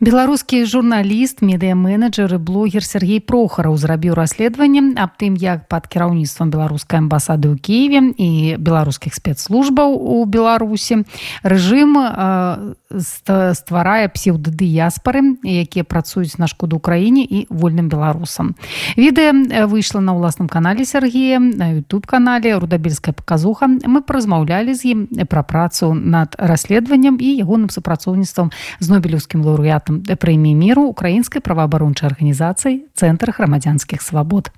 Беларускі журналіст медыяменеджер і блогер Сергей прохараў зрабіў расследаванне аб тым як пад кіраўніцтвам беларускай амбасады ў кіеве і беларускіх спецслужбаў у беларусі рэжым стварае псеўдадыяспары якія працуюць на шкоду краіне і вольным беларусам. Відэа выйшла на ўласным канале Сергея на youtube канале рудабельская паказуха мы паразмаўлялі з ім пра працу над расследаваннем і ягоным супрацоўніцтвам з нобелеўскім лаўрэатам лаўрэатам прэміі міру украінскай праваабарончай арганізацыі цэнтр грамадзянскіх свабод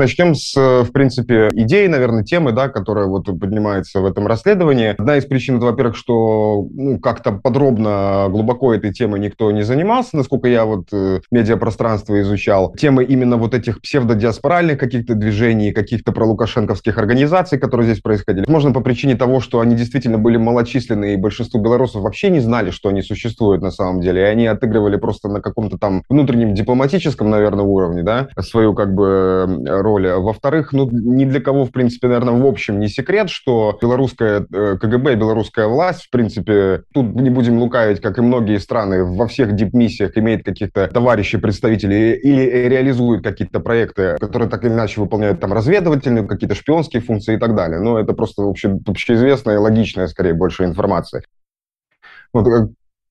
Начнем с, э, в принципе, идеи, наверное, темы, да, которая вот поднимается в этом расследовании. Одна из причин, это, во-первых, что ну, как-то подробно, глубоко этой темой никто не занимался, насколько я вот э, медиапространство изучал. Темы именно вот этих псевдодиаспоральных каких-то движений, каких-то пролукашенковских организаций, которые здесь происходили. Можно по причине того, что они действительно были малочисленны, и большинство белорусов вообще не знали, что они существуют на самом деле, и они отыгрывали просто на каком-то там внутреннем дипломатическом, наверное, уровне, да, свою как бы роли. Во-вторых, ну, ни для кого, в принципе, наверное, в общем не секрет, что белорусская э, КГБ, белорусская власть, в принципе, тут не будем лукавить, как и многие страны, во всех дип-миссиях имеет каких-то товарищей, представителей или реализует какие-то проекты, которые так или иначе выполняют там разведывательные, какие-то шпионские функции и так далее. Но это просто общеизвестная и логичная, скорее, больше информация. Вот, э,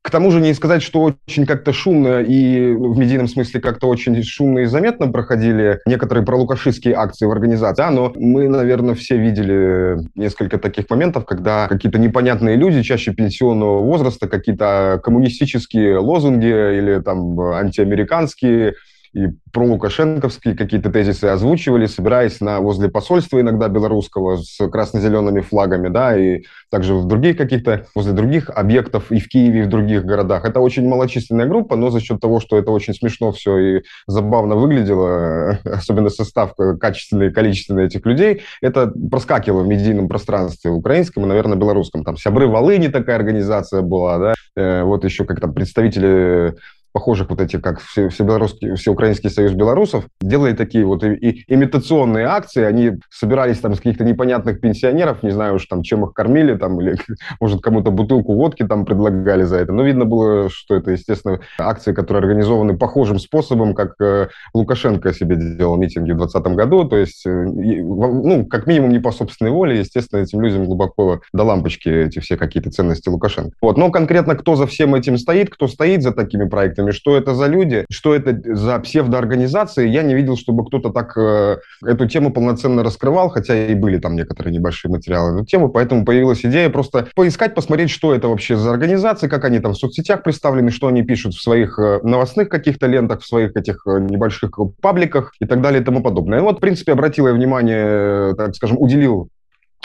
к тому же не сказать, что очень как-то шумно и ну, в медийном смысле как-то очень шумно и заметно проходили некоторые пролукашистские акции в организации, да, но мы, наверное, все видели несколько таких моментов, когда какие-то непонятные люди, чаще пенсионного возраста, какие-то коммунистические лозунги или там антиамериканские и про лукашенковские какие-то тезисы озвучивали, собираясь на, возле посольства иногда белорусского с красно-зелеными флагами, да, и также в других каких-то, возле других объектов и в Киеве, и в других городах. Это очень малочисленная группа, но за счет того, что это очень смешно все и забавно выглядело, особенно состав качественный и количественный этих людей, это проскакивало в медийном пространстве украинском и, наверное, белорусском. Там «Сябры Волыни» такая организация была, да, э, вот еще как то представители похожих вот этих, как все, все белорусский, Всеукраинский союз белорусов, делали такие вот и, и имитационные акции, они собирались там с каких-то непонятных пенсионеров, не знаю уж там, чем их кормили, там, или, может, кому-то бутылку водки там предлагали за это, но видно было, что это, естественно, акции, которые организованы похожим способом, как э, Лукашенко себе делал митинги в 2020 году, то есть, э, ну, как минимум не по собственной воле, естественно, этим людям глубоко до лампочки эти все какие-то ценности Лукашенко. Вот, но конкретно кто за всем этим стоит, кто стоит за такими проектами, организациями, что это за люди, что это за псевдоорганизации, я не видел, чтобы кто-то так э, эту тему полноценно раскрывал, хотя и были там некоторые небольшие материалы на эту тему, поэтому появилась идея просто поискать, посмотреть, что это вообще за организации, как они там в соцсетях представлены, что они пишут в своих э, новостных каких-то лентах, в своих этих э, небольших пабликах и так далее и тому подобное. И вот, в принципе, обратил я внимание, так скажем, уделил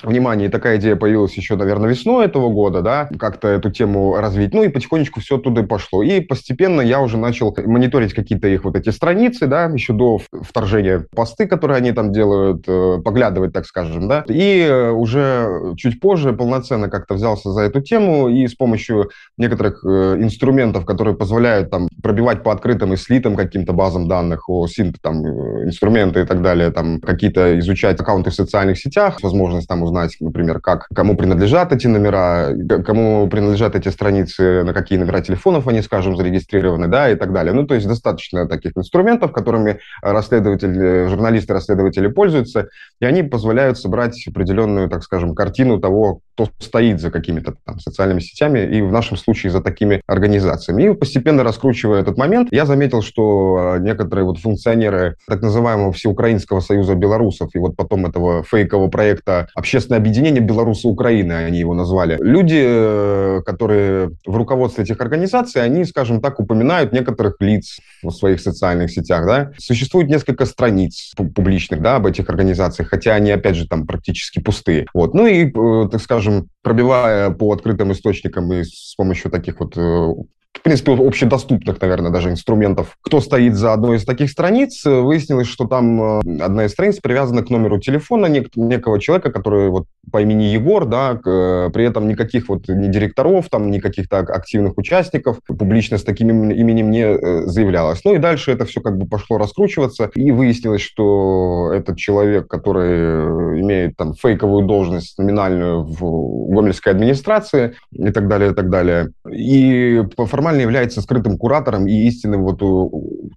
внимание, и такая идея появилась еще, наверное, весной этого года, да, как-то эту тему развить. Ну и потихонечку все оттуда и пошло. И постепенно я уже начал мониторить какие-то их вот эти страницы, да, еще до вторжения посты, которые они там делают, э, поглядывать, так скажем, да. И э, уже чуть позже полноценно как-то взялся за эту тему и с помощью некоторых э, инструментов, которые позволяют там пробивать по открытым и слитым каким-то базам данных о синт, там, инструменты и так далее, там, какие-то изучать аккаунты в социальных сетях, возможность там узнать, например, как, кому принадлежат эти номера, кому принадлежат эти страницы, на какие номера телефонов они, скажем, зарегистрированы, да, и так далее. Ну, то есть достаточно таких инструментов, которыми расследователи, журналисты, расследователи пользуются, и они позволяют собрать определенную, так скажем, картину того, кто стоит за какими-то там социальными сетями, и в нашем случае за такими организациями. И постепенно раскручивая этот момент, я заметил, что некоторые вот функционеры так называемого Всеукраинского союза белорусов и вот потом этого фейкового проекта «Общественное общественное объединение белорусы Украины, они его назвали. Люди, э, которые в руководстве этих организаций, они, скажем так, упоминают некоторых лиц в своих социальных сетях. Да? Существует несколько страниц публичных да, об этих организациях, хотя они, опять же, там практически пустые. Вот. Ну и, э, так скажем, пробивая по открытым источникам и с помощью таких вот э, в принципе, общедоступных, наверное, даже инструментов. Кто стоит за одной из таких страниц, выяснилось, что там э, одна из страниц привязана к номеру телефона нек- некого человека, который вот по имени Егор, да, к, при этом никаких вот ни директоров, там, ни каких-то активных участников публично с таким именем не э, заявлялось. Ну и дальше это все как бы пошло раскручиваться, и выяснилось, что этот человек, который имеет там фейковую должность номинальную в Гомельской администрации и так далее, и так далее, и по формально является скрытым куратором и истинным, вот,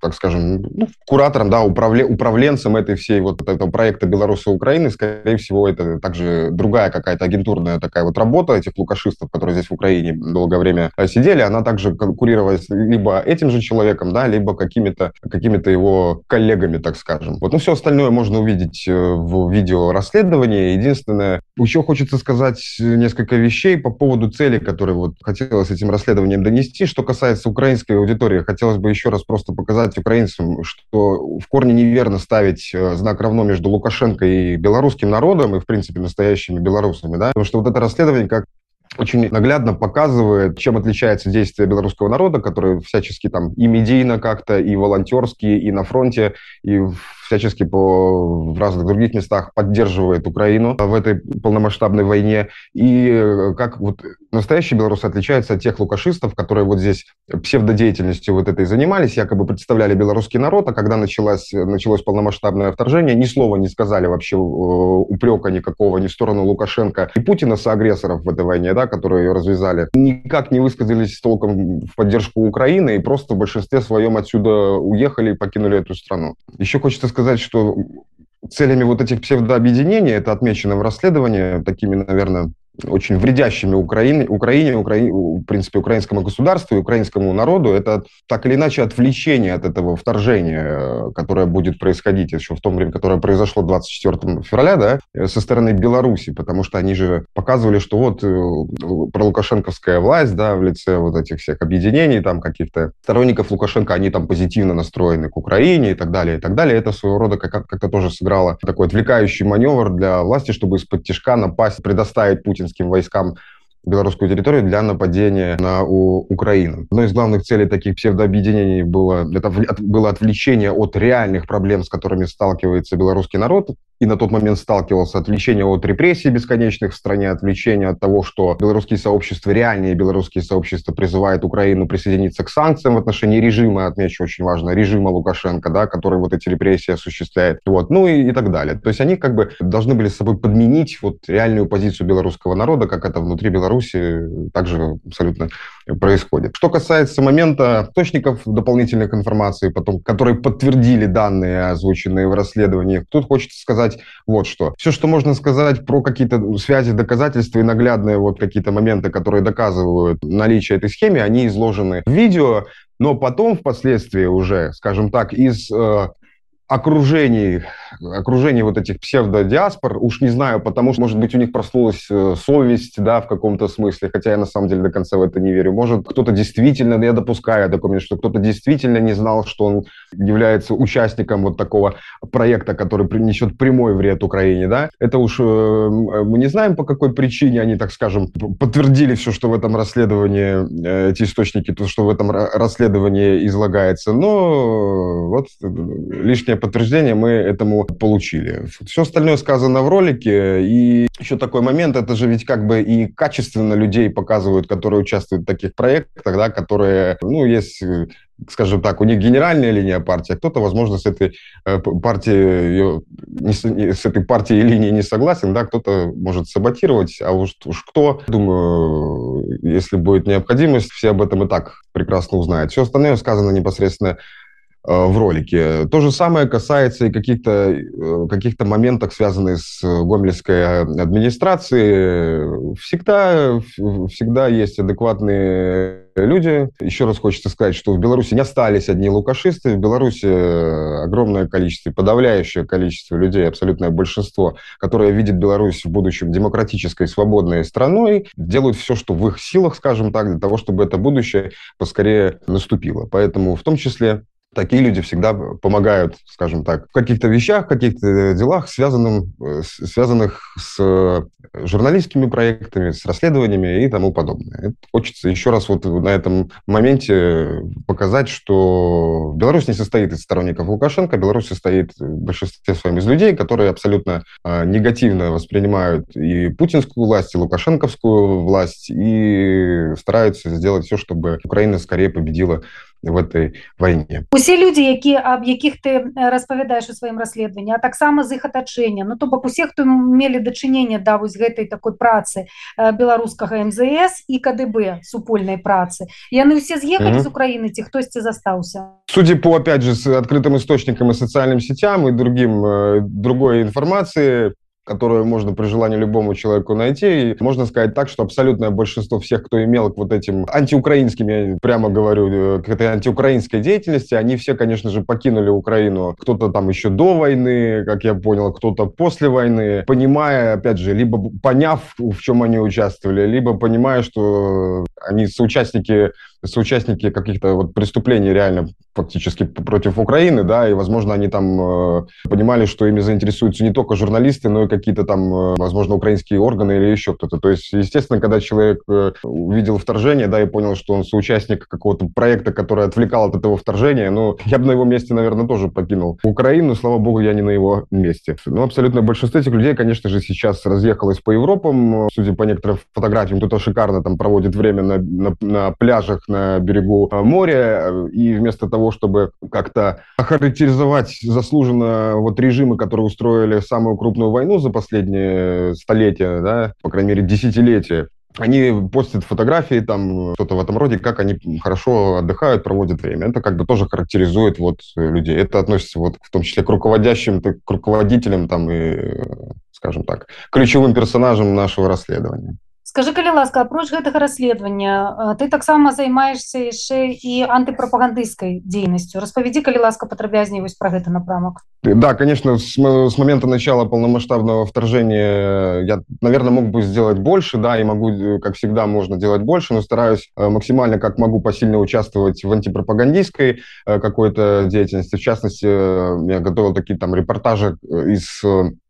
так скажем, ну, куратором, да, управле, управленцем этой всей вот этого проекта Беларуси Украины. Скорее всего, это также другая какая-то агентурная такая вот работа этих лукашистов, которые здесь в Украине долгое время сидели, она также конкурировалась либо этим же человеком, да, либо какими-то какими его коллегами, так скажем. Вот, ну, все остальное можно увидеть э, в видео расследования. Единственное, еще хочется сказать несколько вещей по поводу цели, которые вот хотелось этим расследованием донести, что касается украинской аудитории, хотелось бы еще раз просто показать украинцам, что в корне неверно ставить э, знак равно между Лукашенко и белорусским народом, и, в принципе, настоящими белорусами, да, потому что вот это расследование как очень наглядно показывает, чем отличается действие белорусского народа, который всячески там и медийно как-то, и волонтерски, и на фронте, и всячески по, в разных других местах поддерживает Украину в этой полномасштабной войне. И э, как вот настоящие белорусы отличаются от тех лукашистов, которые вот здесь псевдодеятельностью вот этой занимались, якобы представляли белорусский народ, а когда началось, началось полномасштабное вторжение, ни слова не сказали вообще э, упрека никакого ни в сторону Лукашенко и Путина, соагрессоров в этой войне, да, которые ее развязали, никак не высказались толком в поддержку Украины и просто в большинстве своем отсюда уехали и покинули эту страну. Еще хочется сказать, что целями вот этих псевдообъединений, это отмечено в расследовании, такими, наверное, очень вредящими Украине, Украине, Украине, в принципе, украинскому государству и украинскому народу, это так или иначе отвлечение от этого вторжения, которое будет происходить еще в том время, которое произошло 24 февраля, да, со стороны Беларуси, потому что они же показывали, что вот э, пролукашенковская власть, да, в лице вот этих всех объединений, там каких-то сторонников Лукашенко, они там позитивно настроены к Украине и так далее, и так далее. Это своего рода как- как-то тоже сыграло такой отвлекающий маневр для власти, чтобы из-под тяжка напасть, предоставить Путин путинским войскам белорусскую территорию для нападения на Украину. Одной из главных целей таких псевдообъединений было, это было отвлечение от реальных проблем, с которыми сталкивается белорусский народ, и на тот момент сталкивался. Отвлечение от репрессий бесконечных в стране, отвлечение от того, что белорусские сообщества, реальные белорусские сообщества призывают Украину присоединиться к санкциям в отношении режима, отмечу очень важно, режима Лукашенко, да, который вот эти репрессии осуществляет, вот, ну и, и так далее. То есть они как бы должны были с собой подменить вот реальную позицию белорусского народа, как это внутри Беларуси также абсолютно происходит. Что касается момента источников дополнительных информации, потом, которые подтвердили данные, озвученные в расследовании, тут хочется сказать вот что. Все, что можно сказать про какие-то связи, доказательства и наглядные вот какие-то моменты, которые доказывают наличие этой схемы, они изложены в видео, но потом, впоследствии уже, скажем так, из э, окружении, окружении вот этих псевдодиаспор, уж не знаю, потому что, может быть, у них проснулась э, совесть, да, в каком-то смысле, хотя я на самом деле до конца в это не верю. Может, кто-то действительно, я допускаю такой что кто-то действительно не знал, что он является участником вот такого проекта, который принесет прямой вред Украине, да. Это уж э, мы не знаем, по какой причине они, так скажем, подтвердили все, что в этом расследовании, э, эти источники, то, что в этом расследовании излагается, но вот лишнее научное подтверждение мы этому получили. Все остальное сказано в ролике. И еще такой момент, это же ведь как бы и качественно людей показывают, которые участвуют в таких проектах, да, которые, ну, есть скажем так, у них генеральная линия партии, а кто-то, возможно, с этой э, партией, с этой партией линии не согласен, да, кто-то может саботировать, а уж, уж кто, думаю, если будет необходимость, все об этом и так прекрасно узнают. Все остальное сказано непосредственно Э, в ролике. То же самое касается и каких-то э, каких моментов, связанных с гомельской администрацией. Всегда, всегда есть адекватные люди. Еще раз хочется сказать, что в Беларуси не остались одни лукашисты. В Беларуси огромное количество, подавляющее количество людей, абсолютное большинство, которые видят Беларусь в будущем демократической, свободной страной, делают все, что в их силах, скажем так, для того, чтобы это будущее поскорее наступило. Поэтому в том числе такие люди всегда помогают, скажем так, в каких-то вещах, в каких-то делах, связанным, связанных с журналистскими проектами, с расследованиями и тому подобное. Это хочется еще раз вот на этом моменте показать, что Беларусь не состоит из сторонников Лукашенко, Беларусь состоит в большинстве своем из людей, которые абсолютно а, негативно воспринимают и путинскую власть, и лукашенковскую власть, и стараются сделать все, чтобы Украина скорее победила в этой войне. Усе люди якія аб якіх ты распавядаеш у сваім расследаванні а таксама з іх атачэння ну то бок усе хто мелі дачынення да вось гэтай такой працы беларускага мзс і кДб супольнай працы яны ўсе з'ехалі з Украіны ці хтосьці застаўся судя по опять же с открытым источникам и социальным сетям и другим другой информации которую можно при желании любому человеку найти. И можно сказать так, что абсолютное большинство всех, кто имел к вот этим антиукраинским, я прямо говорю, э, к этой антиукраинской деятельности, они все, конечно же, покинули Украину. Кто-то там еще до войны, как я понял, кто-то после войны, понимая, опять же, либо поняв, в чем они участвовали, либо понимая, что они соучастники соучастники каких-то вот преступлений реально фактически против Украины, да, и, возможно, они там э, понимали, что ими заинтересуются не только журналисты, но и какие-то там, э, возможно, украинские органы или еще кто-то. То есть, естественно, когда человек э, увидел вторжение, да, и понял, что он соучастник какого-то проекта, который отвлекал от этого вторжения, ну, я бы на его месте, наверное, тоже покинул Украину, слава богу, я не на его месте. Но абсолютно большинство этих людей, конечно же, сейчас разъехалось по Европам, судя по некоторым фотографиям, кто-то шикарно там проводит время на, на, на пляжах, на берегу а, моря, и вместо того, чтобы как-то охарактеризовать заслуженно вот режимы, которые устроили самую крупную войну за последние столетия, да, по крайней мере, десятилетия, они постят фотографии, там, что-то в этом роде, как они хорошо отдыхают, проводят время. Это как бы тоже характеризует вот людей. Это относится вот в том числе к руководящим, к руководителям там и, скажем так, ключевым персонажам нашего расследования. скажи калі ласка апроч гэтага расследавання ты таксама займаешься яшчэ і антыпрапагандысцкай дзейнасцю распавядзі калі ласка падрабязней вось про гэты напрамак да конечно с, с момента начала полномасштабного вторжения я наверное мог бы сделать больше да и могу как всегда можно делать больше но стараюсь э, максимально как могу посильно участвовать в антипропагандистской э, какой-то деятельности в частности э, я готовил такие там репортажи из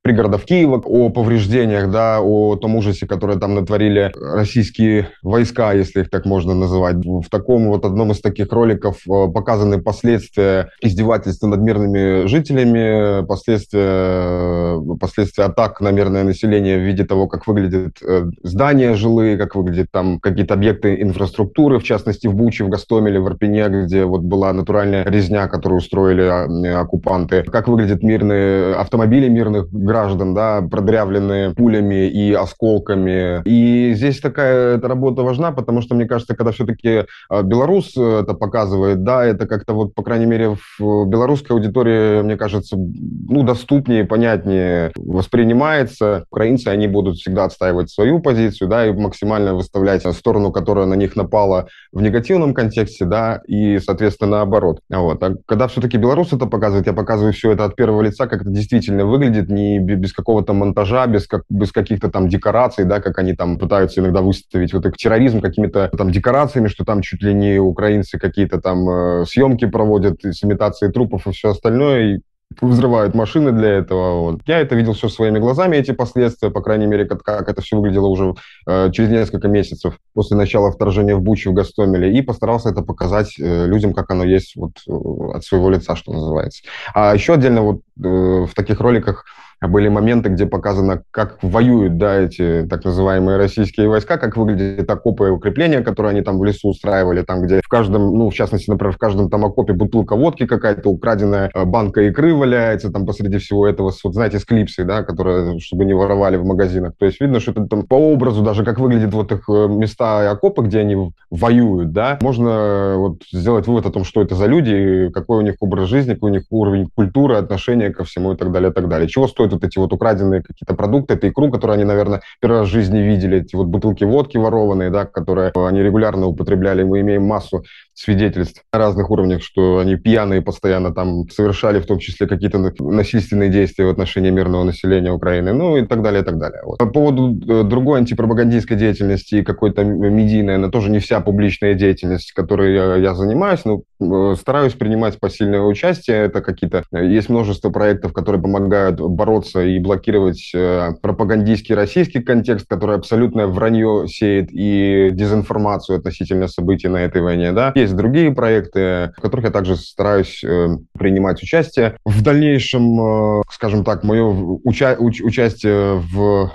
пригородов Киева, о повреждениях, да, о том ужасе, который там натворили российские войска, если их так можно называть. В таком вот одном из таких роликов э, показаны последствия издевательства над мирными жителями, последствия, последствия атак на мирное население в виде того, как выглядят э, здания жилые, как выглядят там какие-то объекты инфраструктуры, в частности в Буче, в Гастомеле, в Арпене, где вот была натуральная резня, которую устроили а, оккупанты, как выглядят мирные автомобили мирных граждан, да, продрявленные пулями и осколками. И здесь такая эта работа важна, потому что, мне кажется, когда все-таки а, белорус э, это показывает, да, это как-то вот, по крайней мере, в белорусской аудитории, мне кажется, ну, доступнее, понятнее воспринимается. Украинцы, они будут всегда отстаивать свою позицию, да, и максимально выставлять сторону, которая на них напала в негативном контексте, да, и, соответственно, наоборот. Вот. А когда все-таки белорус это показывает, я показываю все это от первого лица, как это действительно выглядит, не без какого-то монтажа, без, как, без каких-то там декораций, да, как они там пытаются иногда выставить вот их терроризм какими-то там декорациями, что там чуть ли не украинцы какие-то там э, съемки проводят с имитацией трупов и все остальное. И взрывают машины для этого. Вот. Я это видел все своими глазами, эти последствия, по крайней мере, как, как это все выглядело уже э, через несколько месяцев после начала вторжения в Бучу, в Гастомеле, и постарался это показать э, людям, как оно есть вот, э, от своего лица, что называется. А еще отдельно вот э, в таких роликах были моменты, где показано, как воюют да, эти так называемые российские войска, как выглядят окопы и укрепления, которые они там в лесу устраивали, там, где в каждом, ну, в частности, например, в каждом там окопе бутылка водки какая-то, украденная э, банка икры валяется там посреди всего этого, вот знаете, с клипсой, да, которые, чтобы не воровали в магазинах. То есть видно, что это там по образу даже, как выглядят вот их э, места и окопы, где они воюют, да, можно э, вот сделать вывод о том, что это за люди, какой у них образ жизни, какой у них уровень культуры, отношения ко всему и так далее, и так далее. Чего стоит вот эти вот украденные какие-то продукты, это икру, которую они, наверное, первый раз в жизни видели, эти вот бутылки водки ворованные, да, которые они регулярно употребляли, мы имеем массу свидетельств на разных уровнях, что они пьяные постоянно там совершали, в том числе какие-то насильственные действия в отношении мирного населения Украины, ну и так далее, и так далее. Вот. По поводу э, другой антипропагандистской деятельности какой-то медийной, она тоже не вся публичная деятельность, которой я, я занимаюсь, но э, стараюсь принимать посильное участие. Это какие-то... Есть множество проектов, которые помогают бороться и блокировать э, пропагандистский российский контекст, который абсолютно вранье сеет и дезинформацию относительно событий на этой войне. Да? Есть другие проекты, в которых я также стараюсь э, принимать участие. В дальнейшем, э, скажем так, мое уча- уч- участие в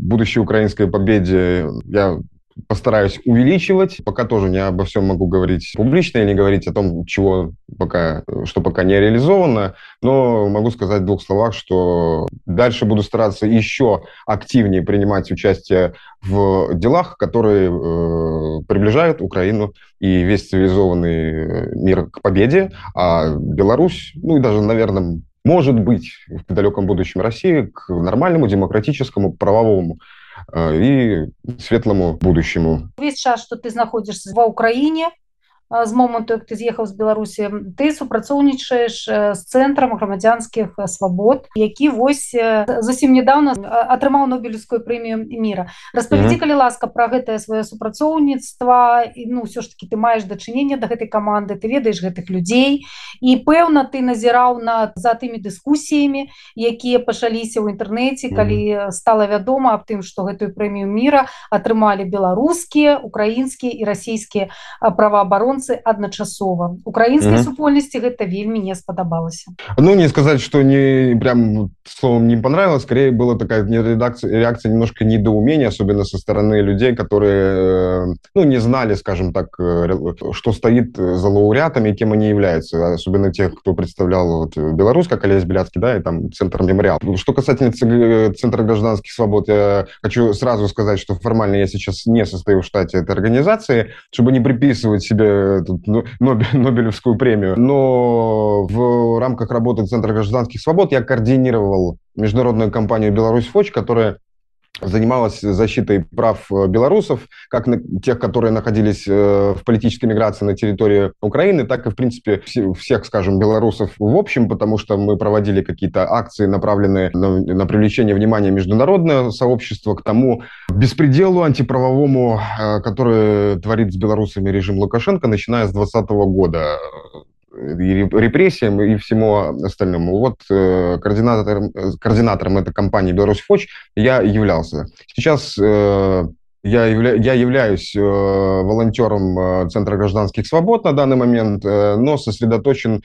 будущей украинской победе я постараюсь увеличивать. Пока тоже не обо всем могу говорить публично и не говорить о том, чего пока, что пока не реализовано, но могу сказать в двух словах, что дальше буду стараться еще активнее принимать участие в делах, которые э, приближают Украину и весь цивилизованный мир к победе, а Беларусь, ну и даже, наверное, может быть, в далеком будущем России к нормальному, демократическому, правовому і светлому будущему. Весь час что ты знаходишься ва Украине з моманту як ты з'ехаў з беларусі ты супрацоўнічаеш з цэнтрам грамадзянскіх свабод які вось зусім недавно атрымаў нобелевскую прэмію мира распавядзі калі ласка про гэтае сваё супрацоўніцтва ну все ж таки ты маеш дачыненне до гэтай каманды ты ведаеш гэтых людзей. І пэўна ты назіраў на за тымі дыскусіямі якія пачаліся ў інтэрнэце калі стала вядома аб тым что гэтую прэмію мира атрымалі беларускія украінскія і расійскія праваабаронцы беларусы адначасова украінскай mm -hmm. супольнасці гэта вельмі не спадабалася ну не сказать что не прям словом не понравилось скорее была такая не редакция реакция немножко недоумения особенно со стороны людей которые э, ну не знали скажем так э, что стоит за лауреатами кем они являются особенно тех кто представлял вот Беларусь как Олесь Беляцкий да и там центр мемориал что касательно центра гражданских свобод я хочу сразу сказать что формально я сейчас не состою в штате этой организации чтобы не приписывать себе тут, ну, Нобелевскую премию. Но в рамках работы Центра гражданских свобод я координировал международную компанию «Беларусь Фоч», которая занималась защитой прав э, белорусов, как на, тех, которые находились э, в политической миграции на территории Украины, так и, в принципе, все, всех, скажем, белорусов в общем, потому что мы проводили какие-то акции, направленные на, на привлечение внимания международного сообщества к тому беспределу антиправовому, э, который творит с белорусами режим Лукашенко, начиная с 2020 года репрессиям и всему остальному. Вот э, координатором, э, координатором этой компании «Беларусь Фоч» я являлся. Сейчас э, я, явля, я являюсь волонтером Центра гражданских свобод на данный момент, но сосредоточен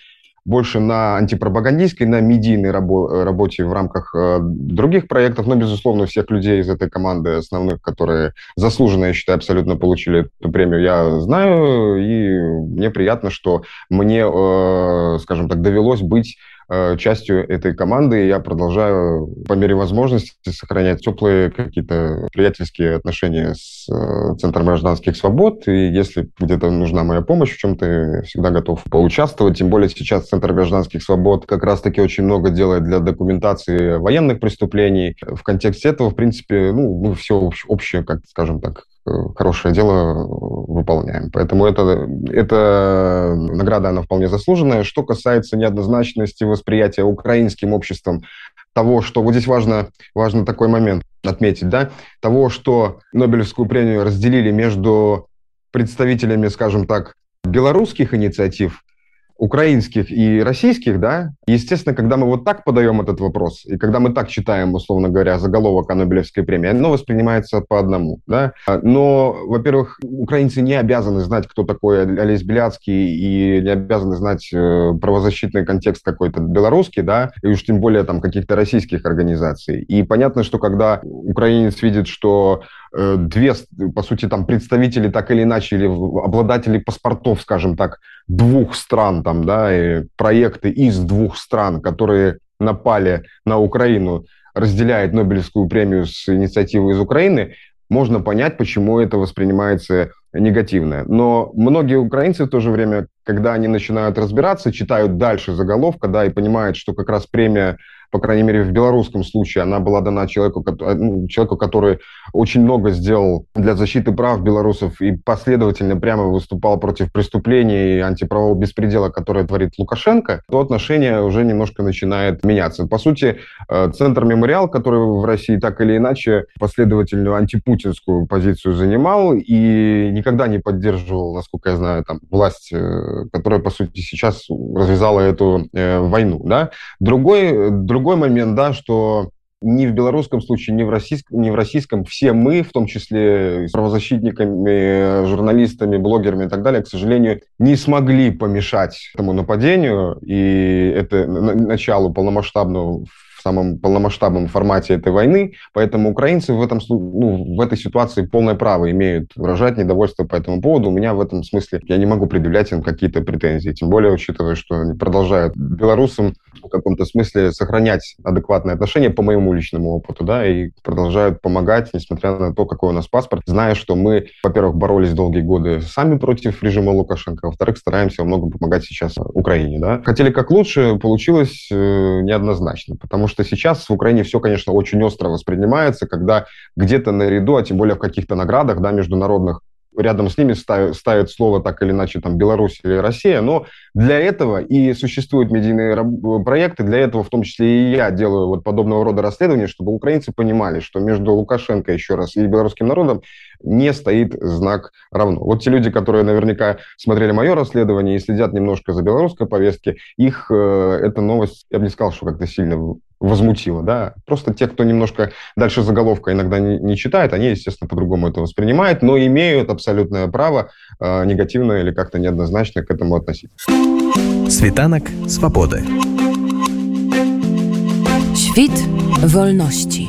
больше на антипропагандистской, на медийной рабо работе в рамках э, других проектов, но, безусловно, всех людей из этой команды основных, которые заслуженно, я считаю, абсолютно получили эту премию, я знаю, и мне приятно, что мне, э, скажем так, довелось быть Э, частью этой команды. Я продолжаю по мере возможности сохранять теплые какие-то приятельские отношения с э, Центром гражданских свобод. И если где-то нужна моя помощь в чем-то, всегда готов поучаствовать. Тем более сейчас Центр гражданских свобод как раз-таки очень много делает для документации военных преступлений. В контексте этого, в принципе, ну, мы все общее, как скажем так, хорошее дело выполняем. Поэтому это, это награда, она вполне заслуженная. Что касается неоднозначности восприятия украинским обществом того, что вот здесь важно, важно такой момент отметить, да, того, что Нобелевскую премию разделили между представителями, скажем так, белорусских инициатив украинских и российских, да, естественно, когда мы вот так подаем этот вопрос, и когда мы так читаем, условно говоря, заголовок о Нобелевской премии, оно воспринимается по одному, да. Но, во-первых, украинцы не обязаны знать, кто такой Олесь Беляцкий, и не обязаны знать э, правозащитный контекст какой-то белорусский, да, и уж тем более там каких-то российских организаций. И понятно, что когда украинец видит, что две, по сути, там представители так или иначе, или обладатели паспортов, скажем так, двух стран, там, да, и проекты из двух стран, которые напали на Украину, разделяет Нобелевскую премию с инициативой из Украины, можно понять, почему это воспринимается негативно. Но многие украинцы в то же время, когда они начинают разбираться, читают дальше заголовка, да, и понимают, что как раз премия по крайней мере, в белорусском случае, она была дана человеку, ну, человеку, который очень много сделал для защиты прав белорусов и последовательно прямо выступал против преступлений и антиправового беспредела, которое творит Лукашенко, то отношение уже немножко начинает меняться. По сути, э, Центр «Мемориал», который в России так или иначе последовательную антипутинскую позицию занимал и никогда не поддерживал, насколько я знаю, там, власть, э, которая, по сути, сейчас развязала эту э, войну. Да? Другой, другой момент, да, что ни в белорусском случае, ни в российском, ни в российском все мы, в том числе с правозащитниками, журналистами, блогерами и так далее, к сожалению, не смогли помешать этому нападению. И это началу полномасштабного самом полномасштабном формате этой войны, поэтому украинцы в, этом, ну, в этой ситуации полное право имеют выражать недовольство по этому поводу. У меня в этом смысле, я не могу предъявлять им какие-то претензии, тем более учитывая, что они продолжают белорусам в каком-то смысле сохранять адекватные отношения по моему личному опыту, да, и продолжают помогать, несмотря на то, какой у нас паспорт, зная, что мы, во-первых, боролись долгие годы сами против режима Лукашенко, а во-вторых, стараемся во многом помогать сейчас Украине, да. Хотели как лучше, получилось э, неоднозначно, потому что сейчас в Украине все, конечно, очень остро воспринимается, когда где-то наряду, а тем более в каких-то наградах, да, международных, рядом с ними ставят, ставят слово так или иначе там Беларусь или Россия, но для этого и существуют медийные проекты, для этого в том числе и я делаю вот подобного рода расследования, чтобы украинцы понимали, что между Лукашенко еще раз и белорусским народом не стоит знак равно. Вот те люди, которые наверняка смотрели мое расследование и следят немножко за белорусской повестки, их э, эта новость, я бы не сказал, что как-то сильно возмутило, да. Просто те, кто немножко дальше заголовка иногда не, не читает, они, естественно, по-другому это воспринимают, но имеют абсолютное право э, негативно или как-то неоднозначно к этому относиться. Світанок свободы. Świt wolności.